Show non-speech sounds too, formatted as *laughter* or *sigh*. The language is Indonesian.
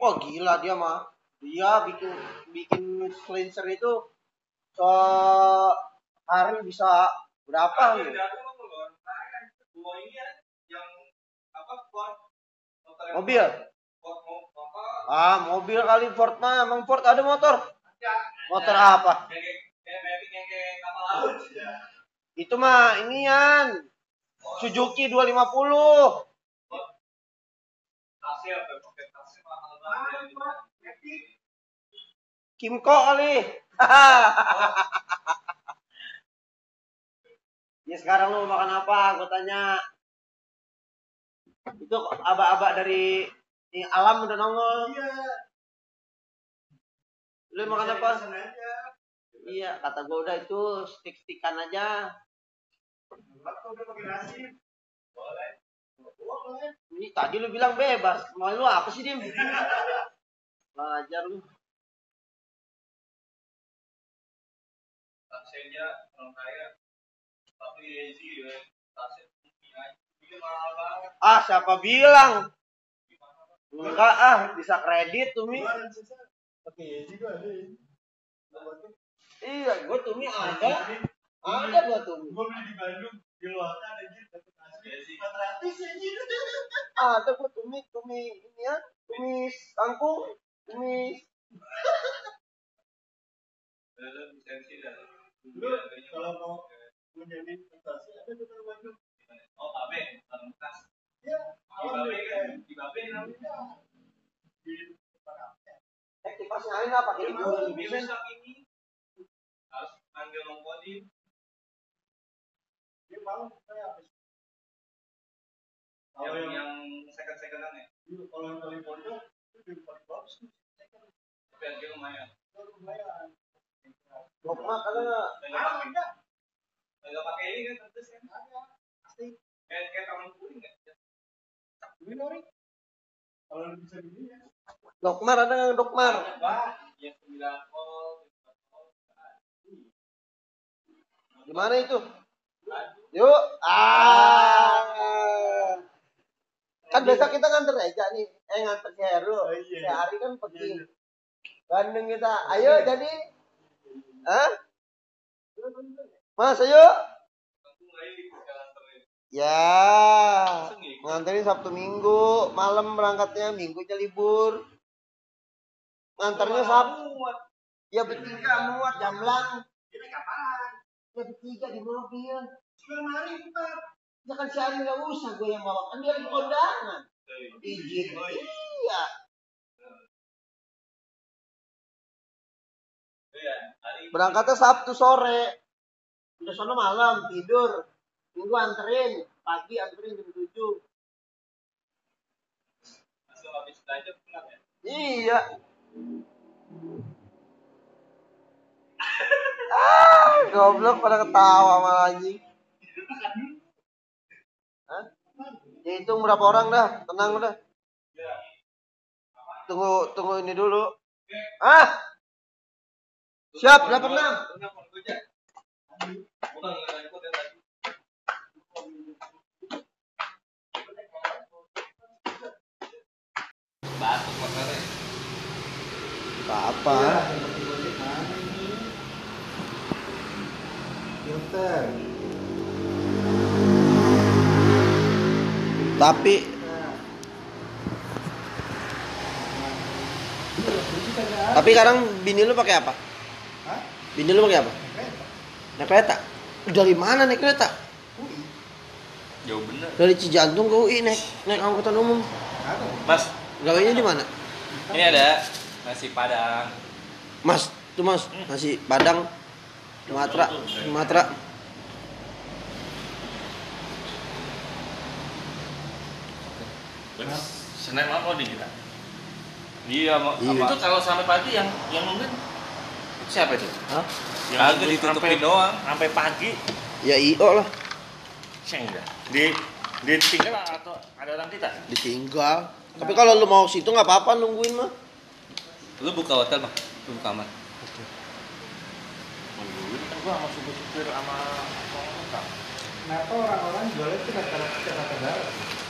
Wah gila dia mah. Dia bikin bikin cleanser itu so hari bisa berapa nih? Mobil. Ah, mobil kali Ford mah. Emang Ford ada motor? Motor apa? Itu mah inian. Suzuki 250. Kimco kali. *laughs* ya sekarang lu makan apa? Gue tanya. Itu aba-aba dari ini alam udah nongol. Lu makan apa? Iya, kata gue udah itu stick-stickan aja. Ini tadi lu bilang bebas. Mau lu apa sih, Dim? Belajar lu. Tasnya orang kaya tapi ya mahal banget Ah, siapa bilang? Enggak ah, bisa kredit tuh Mi. Oke, juga ada. Iya, gue tuh Mi ada. Ada gua tuh Mi. Gue beli di Bandung, di luar ada gitu, dapat asli 400 anjir. Ada gua tuh Mi, tuh Mi ini. Tumis kangkung, tumis. ada lisensi dan Lu kalau mau menjadi investasi ada Bandung. oh Ya, di di. Eh, kipasnya rusak ini harus panggil mengkodin Dia mau kayak habis. Yang yang yang second secondan ya kalau yang paling itu di paling bagus tuh. tapi harganya lumayan Itu lumayan. Ada nggak? nggak pakai nggak pakai ini kan terus kan Pasti. kayak kayak taman Ini Nori. Kalau bisa gini ya. Dokmar ada nggak dokmar? yang sembilan volt Gimana itu? Yuk. Ah. Kan besok kita nganter aja nih. Eh nganter si Heru. Oh, iya. Si Ari kan pergi. Iya, iya. Bandung kita. Ayo jadi. Hah? Mas ayo. aja Ya. ya Nganterin Sabtu Minggu, malam berangkatnya, Minggunya libur. Nganternya Sabtu. Ya bertiga muat jamblang. Ini kapan? Ya bertiga di mobil. Sembilan hari empat. Ya kan si Ari nggak usah gue yang bawa. Kan dia di kondangan. Izin. Iya. Berangkatnya Sabtu sore. Udah sono malam, tidur. Minggu anterin. Pagi anterin jam 7. langsung habis ya Iya. ah, goblok pada ketawa malah anjing. Hah? Ya hitung berapa orang dah, tenang udah. Tunggu tunggu ini dulu. Ah, siap dapat enam. Kenapa gojek? Bukan nggak ikut yang tadi. Batuk makanya. Apa? Filter. Tapi tapi sekarang bini lu pakai apa? Hah? Bini lu pakai apa? Naik kereta. Dari mana naik kereta? Jauh bener. Dari Cijantung ke UI naik naik angkutan umum. Mas, Gawainya di mana? ini ada nasi padang. Mas, tuh Mas, nasi Padang Sumatera, Sumatera. Senin malam loading kita. Iya, mau Iya. Itu kalau sampai pagi yang yang itu siapa itu? Hah? Yang Kagak ditutupin sampai- doang. Sampai pagi, Ya IO lah, seng dah. Di ditinggal atau ada orang kita? ditinggal. Tapi kalau lu mau situ nggak apa-apa nungguin mah. Lu buka hotel, Bang? Lu buka kamar. Nungguin kan gua sama supir-supir sama orang Kenapa orang-orang jualnya itu rata-rata rata darat?